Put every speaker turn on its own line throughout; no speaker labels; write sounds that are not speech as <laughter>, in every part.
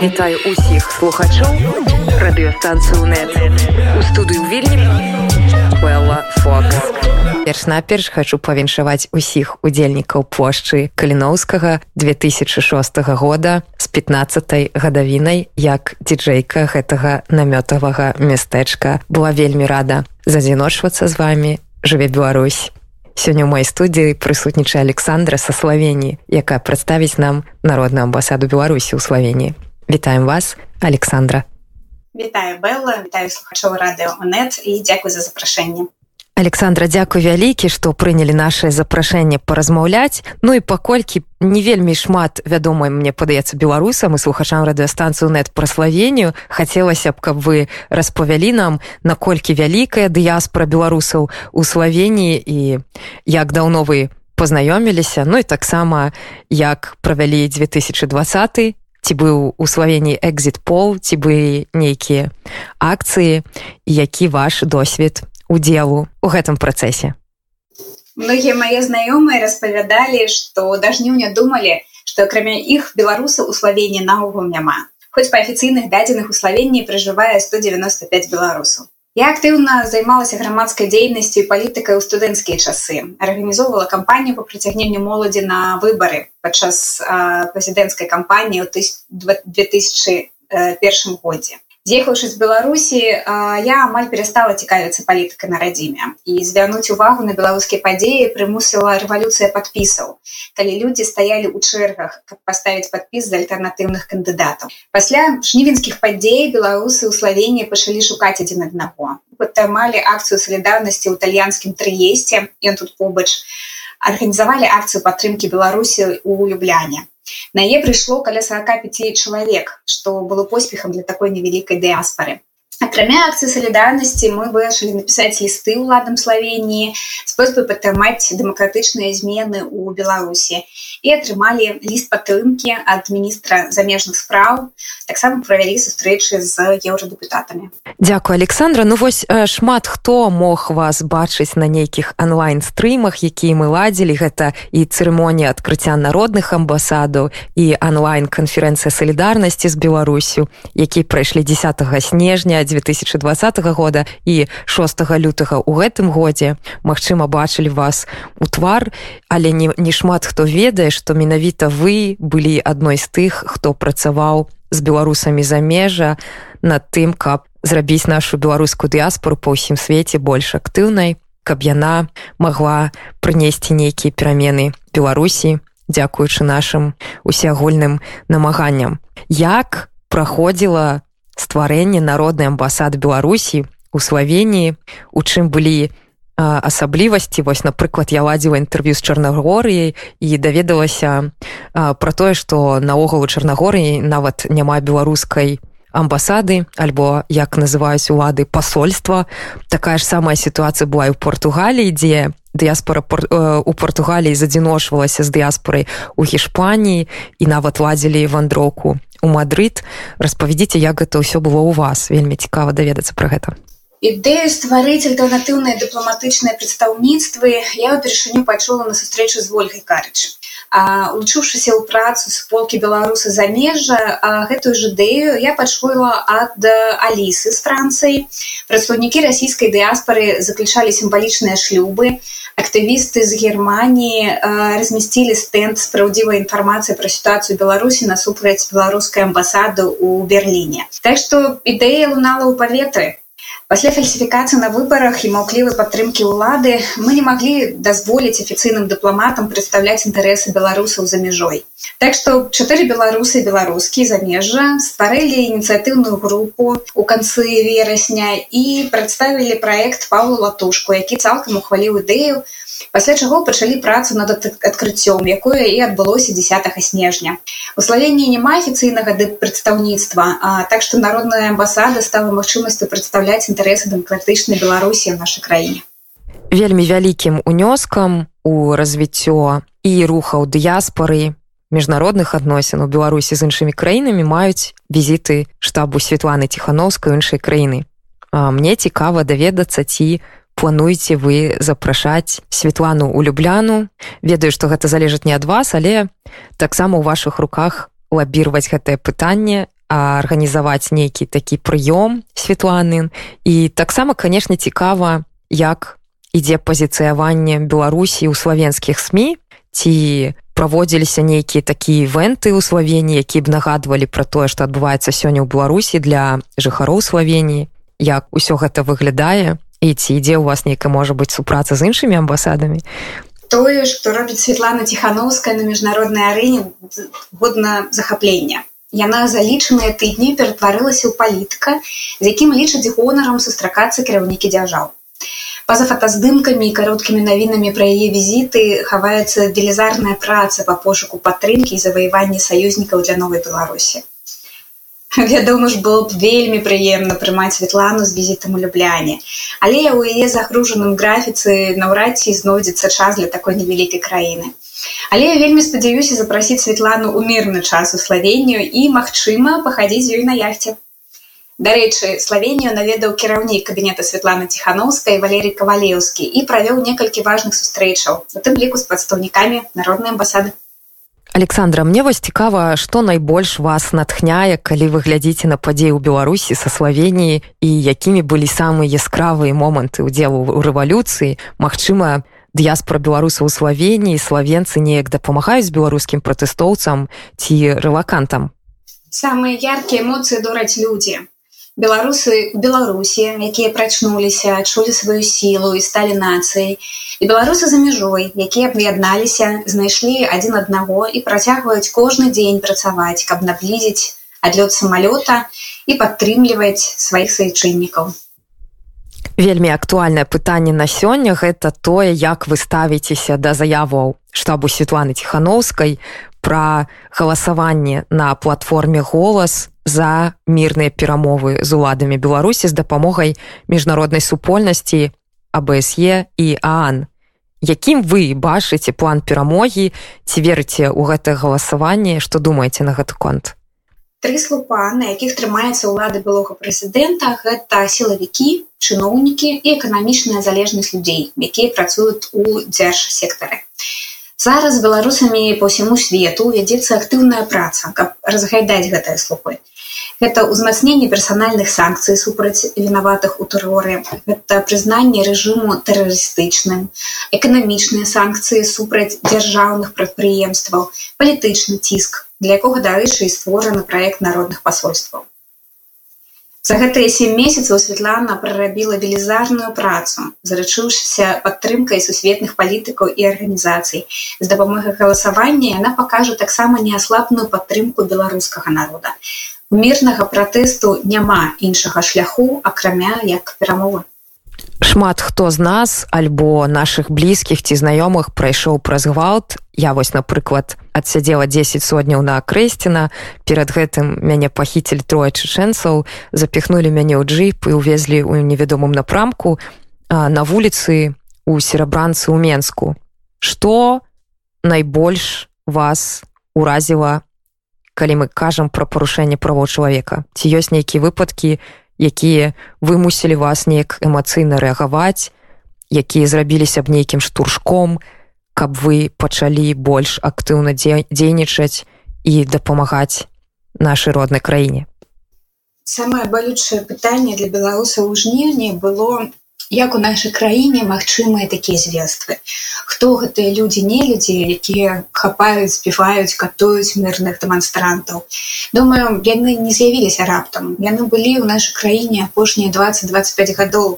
Вітаю усіх слухачоў радыёстанцыю нет у студыю вільні Белла Фокс. Перш-наперш хачу павіншаваць усіх удзельнікаў плошчы каліноўскага 2006 года з 15 гадавінай як дзіджэйка гэтага намётавага мястэчка была вельмі рада задзіночвацца з вами жыве Беларусь. Сёння ў моей студыі прысутнічае Александра са Славені, якая прадставіць нам народную амбасаду Беларусі ў Славені. Вітаем вас, Александра.
Вітаю Белла, вітаю слухачоў радыё Онет і дзякуй за запрашэнне.
Александра дзякуй вялікі што прынялі наше запрашэнне паразмаўляць Ну і паколькі не вельмі шмат вядомай мне падаецца беларусам і слухачам радыёстанцыю нет пра славенію хацелася б каб вы распавялі нам наколькі вялікая дыяспора беларусаў у славенії і як даўно вы пазнаёміліся Ну і таксама як правялі 2020 ці быў у славенні экзит пол ці бы нейкія акцыі які ваш досвед удзелу у гэтым працэсе?
Многія мае знаёмыя распавядалі што да жніўня думалі што акрамя іх беларусы ў славенні наогул няма. Хоць па афіцыйных дадзеных у славенні пражывае 195 беларусаў Я актыўна займалася грамадскай дзейнасцю і палітыкай у студэнцкія часы. Арганізоўвала кампанію па прыцягненню моладзі на выбары падчас прэзідэнцкай кампаніі ў 2001 годзе з'ехаўшы з беларусі я амаль перастала цікавіцца палітыкай на радзіме. І звярнуць увагу на беларускія падзеі прымусіла рэвалюцыя падпісаў. Калі людзі стаялі ў чэргах каб паставіць падпіс з альтэрнатыўных кандыдатаў. Пасля жнівенскіх падзей беларусы ў славенні пачалі шукаць адзін аднаго. Падтрымалі акцыю салідарнасці ў італьянскім трыесце ён тут побач. Арганізавалі акцыю падтрымкі беларусі у любляне На яе прыйшло каля 45 чалавек, што было поспехам для такой невялікай дыаспары. Акрамя акцыі салідарнасці мы вырашылі напісаць лісты ўладам славенні з просьбай падтрымаць дэмакратычныя змены ў Беларусі і атрымалі ліст падтрымкі ад міністра замежных спраў таксама правялі сустрэчы з еўрадэпутатамі
Дякую Александра. Ну вось шмат хто мог вас бачыць на нейкіх онлайн-стрымах якія мы ладзілі. Гэта і цырымонія адкрыцця народных амбасадаў і онлайн-канферэнцыя салідарнасці з Беларусю які прайшлі 10 снежня 2020 года і 6 лютага у гэтым годзе. Мачыма бачылі вас у твар але не, не шмат хто ведае што менавіта вы былі адной з тых хто працаваў з беларусамі за межа над тым каб зрабіць нашу беларускую дыаспору па ўсім свеце больш актыўнай каб яна магла прынесці нейкія перамены беларусі дзякуючы нашим усеагульным намаганням. Як праходзіла стварэнне народнай амбасады беларусі у славении у чым былі асаблівасці. Вось напрыклад я ладзіла інтэрв'ю з чарнагорыяй і даведалася пра тое што наогул у чарнагорыі нават няма беларускай амбасады альбо як называюць улады посольства такая ж самая сітуацыя была і ў португаліі дзе дыяспора у португаліі задзіношвалася з дыяспорай у гішпаніі і нават ладзілі вандроўку у Мадрид распавядзіце як гэта ўсё было ў вас. Вельмі цікава даведацца пра гэта
ідэю стварыць альтэрнатыўныя дыпламатычныя прадстаўніцтвы я ўпершыню пачула на сустрэчу з ольгай карыч. Учуўшыся ў працу з полкі беларусы замежжа гэтую ж ідэю я пачула ад алісы з францыі. Прадстаўнікі расійскай дыаспары заключалі сімвалічныя шлюбы. Актывісты з германії размясцілі стэнд з праўдзівай інфармацыі пра сітуацыю беларусі насупраць беларускай амбасады ў берліне. Так што ідэя лунала ў паветры пасля фальсіфікацыі на выбарах і маўклівай падтрымкі ўлады мы не маглі дазволіць афіцыйным дыпламатам прадстаўляць інтарэсы беларусаў за мяжой. Так што чатыры беларусы беларускі замежжа стварылі ініцыятыўную групу у канцы верасня і прадставілі праект павлу латушку які цалкам ухваліў ідэю пасля чаго пачалі працу над адкрыццём якое і адбылося 10 снежня. У славенні няма афіцыйнага прадстаўніцтва так што народная амбасада стала магчымасцю прадстаўляць інтарэсы дэмакратычнай беларусі в нашай краіне.
Вельмі вялікім унёскам у развіццё і рухаў дыяспоры міжнародных адносін у беларусі з іншымі краінамі маюць візіты штабу светланы ціхановскай іншай краіны. Мне цікава даведацца ці у плануеце вы запрашаць светлану у любляну. Ведаю што гэта залежыць не ад вас але таксама ў ваших руках лабірваць гэтае пытанне арганізаваць нейкі такі прыём Светланы. І таксама канешне цікава як ідзе пазіцыяванне беларусі ў славенскіх сМ ці праводзіліся нейкія такія івенты ў славені які б нагадвалі пра тое што адбываецца сёння ў беларусі для жыхароў славенії як усё гэта выглядае і ці ідзе ў вас нейкая можа быць супраца з іншымі амбасадамі
тое што робіць Светлана ціхановская на міжнароднай арэне годна захаплення Яна за лічаныя тыдні ператварылася ў палітыка з якім лічаць гонарам сустракацца кіраўнікі дзяржаў. Па-за фотаздымкамі і кароткімі навінамі пра яе візіты хаваецца велізарная праца па пошуку падтрымкі і заваявання саюзнікаў для новай беларусі <laughs> вядома ж было б вельмі прыемна прымаць светлану з візітам у любляне. Але у яе загружаным графіцы наўрад ці знойдзецца час для такой невялікай краіны. Але я вельмі спадзяюся запрасіць светлану ў мірны час у славенню і магчыма пахадзіць з ёй на яхце. Дарэчы, славенію наведаў кіраўнік кабінета Святланы Ціхановскай Валерій Кавалеўскі і правёў некалькі важных сустрэчаў, у тым ліку з прадстаўнікамі народнай амбасады.
Александра, мне вось цікава, што найбольш вас натхняе, калі вы глядзіце на падзеі ў Беларусі са славеніі і якімі былі самыя яскравыя моманты ўдзелу ў рэвалюцыі, Магчыма, дыяспора беларусаў у славеніі, славенцы неяк дапамагаюць беларускім пратэстоўцам ці рэлакантам.
Самыя яркія эмоцыі дораць людзі беларусы беларусі якія прачнуліся адчулі сваю сілу і сталі нацыяй. І беларусы за мяжой якія аб'ядналіся знайшлі адзін аднаго і працягваюць кожны дзень працаваць каб наблізіць адлёт самалёта і падтрымліваць сваіх свайчыннікаў
вельмі актуальнае пытанне на сёння гэта тое як вы ставіцеся да заяваў штабу светланы ціхановскай пра галасаванне на платформе голас за мірныя перамовы з уладамі беларусі з дапамогай міжнароднай супольнасці абсе і аан якім вы бачыце план перамогі? Ці верыце ў гэтае галасаванне? Што думаеце на гэты конт?
Тры слупа на якіх трымаецца ўлада былога прэзідэнта гэта сілавікі чыноўнікі і эканамічная залежнасць людзей якія працуюць у дзяржсектары зараз беларусамі по ўсяму свету вядзецца актыўная праца каб разгайдаць гэтыя слупы гэта ўзмацненне персанальных санкцый супраць вінаватых у тэроры. Это прызнанне рэжыму тэрарыстычным эканамічныя санкцыі супраць дзяржаўных прадпрыемстваў палітычны ціск для якога дарэчы і створаны праект народных пасольстваў За гэтыя сем месяцаў Святлана прарабіла велізарную працу, зарачыўшыся падтрымкай сусветных палітыкаў і арганізацый. З дапамогай галасавання яна пакажа таксама неаслабную падтрымку беларускага народа у мірнага пратэсту няма іншага шляху акрамя як перамовы
шмат хто з нас альбо наших блізкіх ці знаёмых прайшоў праз гвалт. Я вось напрыклад адсядзела 10 сотняў на крэсціна. Перад гэтым мяне пахіцель трое чычэнцаў запіхнули мяне ў джип і увезлі ў невядомым напрамку на вуліцы у серабранцы ў менску. Что найбольш вас уразіла калі мы кажам пра парушэнне правоў чалавека? Ці ёсць нейкія выпадкі якія вымусілі вас неяк эмацыйна рэагаваць якія зрабіліся б нейкім штуршком каб вы пачалі больш актыўна дзейнічаць і дапамагаць нашай роднай краіне.
Самае балючае пытанне для беларусаў у жніўні было як у нашай краіне магчымыя такія звестствы хто гэтыя людзі не людзі якія хапаюць збіваюць катуюць мірных дэманстрантаў. Думаю яны не з'явіліся раптам. Яны былі ў нашай краіне апошнія 20-25 гадоў.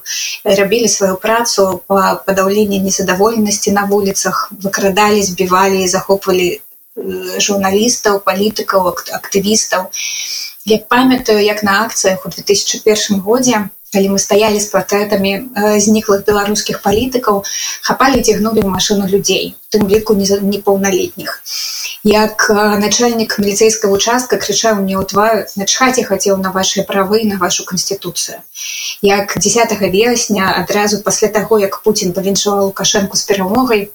Рабілі сваю працу по падаўленні незадаволенасці на вуліцах выкрадалі збівалі захопвалі э, журналістаў палітыкаў актывістаў. Як памятаю як на акцыях у 2001 годзе калі мы стаялі з партрэтамі э, зніклых беларускіх палітыкаў хапалі цягнулі ў машыну людзей тым ліку непаўналетніх. Як э, начальнік міліцейскага участка крычаў мне ў тваю начхаце хацеў на ваши правы на вашу канституцыю як 10 верасня адразу пасля таго як Путін павіншаваў лукашэнку з перамогай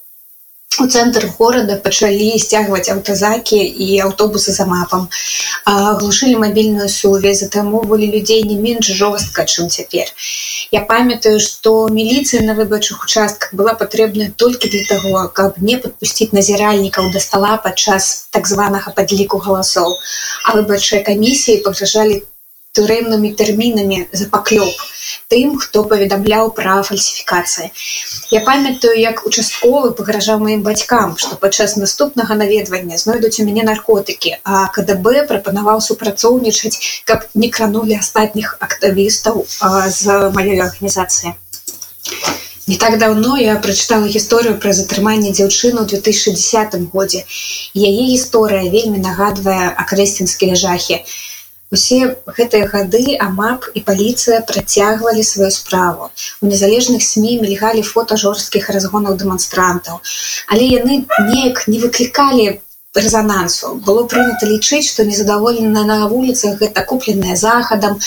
у цэнтр горада пачалі сцягваць аўтазакі і аўтобусы за мапам глушылі мабільную сувязь затамоўвалі людзей не менш жорстка чым цяпер я памятаю што міліцыя на выбарчых участках была патрэбная толькі для таго каб не падпусціць назіральнікаў да стала падчас так званага падліку галасоў а выбарчыя камісіі пагражалі турэмнымі тэрмінамі за паклёп тым хто паведамляў пра фальсіфікацыі. Я памятаю як участковы пагражаў маім бацькам што падчас наступнага наведвання знойдуць у мяне наркотыкі а кДб прапанаваў супрацоўнічаць каб не кранулі астатніх актывістаў з маёй арганізацыі. Не так давно я прачытала гісторыю пра затрыманне дзяўчыну ў 2010 годзе. Яе гісторыя вельмі нагадвае акрэсцінскія жахі Усе гэтыя гады амап і паліцыя працягвалі сваю справу. У незалежных сМ мільгалі фота жорсткіх разгонаў дэманстрантаў, але яны неяк не выклікалі рэзанансу. Было прынята лічыць, што незадаволеныя на вуліцах гэта купленыя захадам,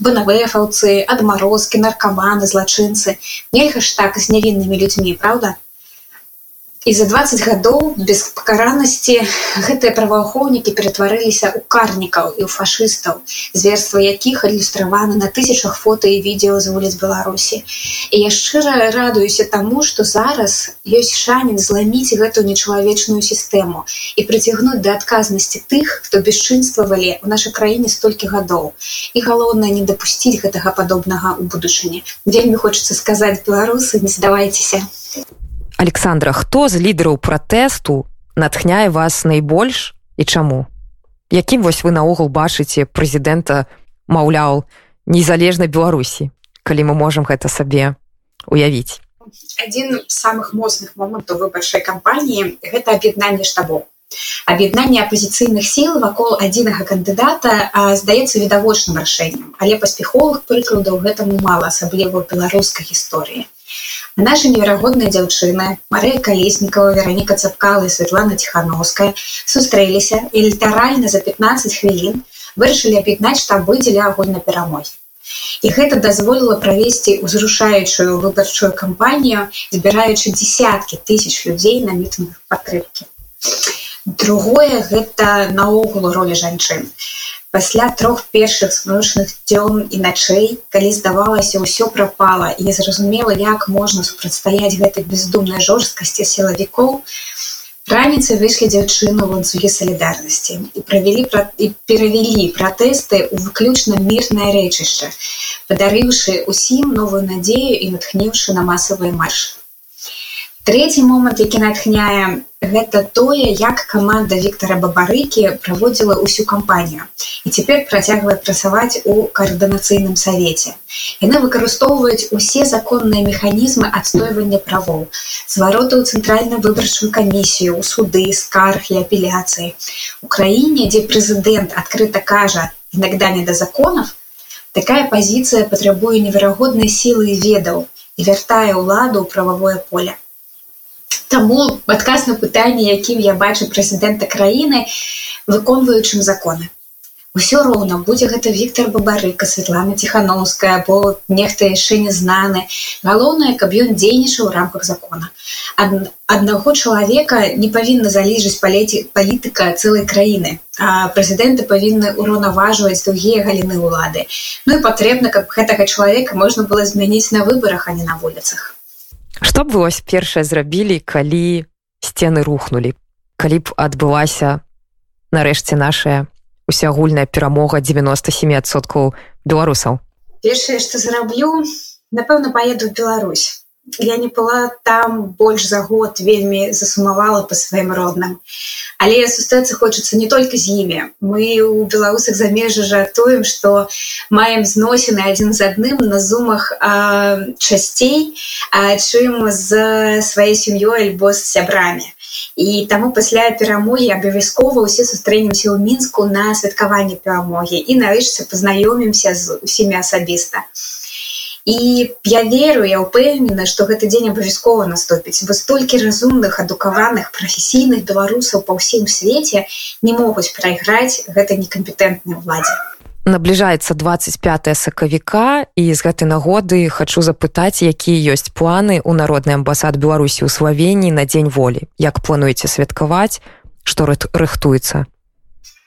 банавэфаўцы, адмарозкі, наркаманы, злачынцы. Нельга ж так з нявіннымі людзьмі, праўда? І за 20 гадоў без пакаранасці гэтыя праваахоўнікі ператварыліся ў карнікаў і ў фашыстаў зверства якіх ілюстраваны на тысячах фото і відео з вуліц беларусі. І я шчыра радуюся таму што зараз ёсць шанец зламіць гэту нечалавечную сістэму і прыцягнуць да адказнасці тых хто бесчынствавалі ў нашай краіне столькі гадоў. І галоўнае не дапусціць гэтага падобнага ў будучыні. Вельмі хочацца сказаць беларусы не здавайцеся
александра хто з лідараў пратэсту натхняе вас найбольш і чаму? Якім вось вы наогул бачыце прэзідэнта маўляў незалежна беларусі калі мы можемм гэта сабе уявіць
адзін з самых моцных момантаў выбарчай кампаніі гэта аб'яднанне штабу аб'яднанне апозіцыйных сіл вакол адзінага кандыдата здаецца відавочным рашэннем. Але паспяховых прыкладаў гэтаму мала асабліва беларускай гісторыі наша неверагодная дзяўчына Марыя калеснікова вераніка цапкала і Святлана ціхановская сустрэліся і літаральна за 15 хвілін вырашылі аб'яднаць штабы дзеля агульнай перамогі. І гэта дазволіла правесці ўзрушаючую выбарчую кампанію збіраючы десяткі тысяч людзей на мітынг падтрымкі. Другое гэта наогул роля жанчын пасля трох першых змрочных дзён і начэй калі здавалася ўсё прапала і незразумела як можна супрацьстаяць гэтай бездумнай жорсткасці сілавікоў раніцай выйшлі дзяўчыну ланцугі салідарнасці і правялі і перавялі пратэсты ў выключна мірнае рэчышча падарыўшы усім новую надзею і натхніўшы на масавыя маршы Трэці момант, які натхняе гэта тое, як каманда Віктора Бабарыкі праводзіла ўсю кампанію і цяпер працягвае працаваць у каардынацыйным савеце. Яны выкарыстоўваюць усе законныя механізмы адстойвання правоў, звароты ў цэнтральную выбарчую камісію, у суды, скарг і апеляцыі. У краіне, дзе прэзідэнт адкрыта кажа інагда не да законов, такая пазіцыя патрабуе неверагоднай сілы і ведаў і вяртае ўладу ў прававое поле. Таму адказ на пытанне, якім я бачу прэзідэнта краіны, выконваючым законы. Усё роўна будзе гэта Віктор Бабарыка, Святлана Ціхановская, або нехта яшчэ не знаны. Галоўнае, каб ён дзейнічаў у рамках закона. Ад, аднаго чалавека не павінна залежыць палеці палітыка цэлай краіны. А прэзідэнты павінны ўраўнаважваць другія галіны ўлады. Ну і патрэбна, каб гэтага чалавека можна было змяніць на выбарах, а не на вуліцах
што б вось першае зрабілі калі сцены рухнулі. Калі б адбылася нарэшце нашая усеагульная перамога 97соткаў беларусаў.
Першае што зраблю напэўна поеду в Беларусь я не была там больш за год вельмі засумавала по сваім родным. Але сустрэцца хочацца не только з імі мы у беларусах замежжа жартуем что маем зносіны адзін з адным на зумах а, часцей а, чым з сваёй сям'ёй альбо з сябрамі і таму пасля перамогі абавязкова ўсе сустрэнемся ў мінску на святкаванне перамогі і нарэшце пазнаёмімся з усімі асабіста а і я веру я ўпэўнена што гэты дзень абавязкова наступіць. Бо столькі разумных адукаваных прафесійных беларусаў па ўсім свеце не могуць прайграць гэта некампетэнтнай уладзе.
Набліжаецца 25 сакавіка і з гэтай нагоды хочу запытаць якія ёсць планы у народны амбасад беларусі ў славенні на дзень волі. Як плануеце святкаваць што рыхтуецца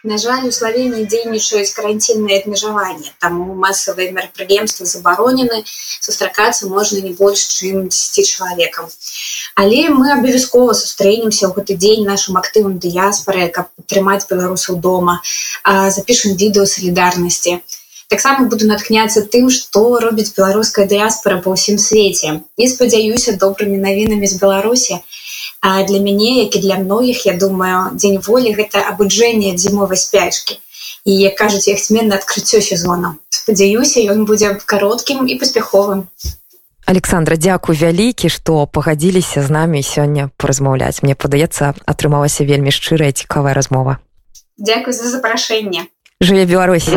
На жаль, у Славении дзейнічаюць карантинныя абмежаванні, таму масавыя мерапрыемствы забаронены, сустракацца можна не больш, чым 10 чалавекам. Але мы абавязкова сустрэнемся ў гэты дзень нашым актывам дыяспары, каб падтрымаць беларусаў дома, запішам відэо салідарнасці. Таксама буду натхняцца тым, што робіць беларуская дыяспара па ўсім свеце. І спадзяюся добрымі навінамі з Беларусі, А для мяне як і для многіх я думаю дзень волі гэта абуджэнне зімовай спячкі. І як кажуць яхцьменна адкрыццё сезона. Спадзяюся ён будзе кароткім і паспяховым.
Александра дзякуй вялікі што пагадзіліся з намі сёння паразмаўляць. Мне падаецца атрымалася вельмі шчырая цікавая размова.
Дякуй за запрашэнне.
Жыве беларусі.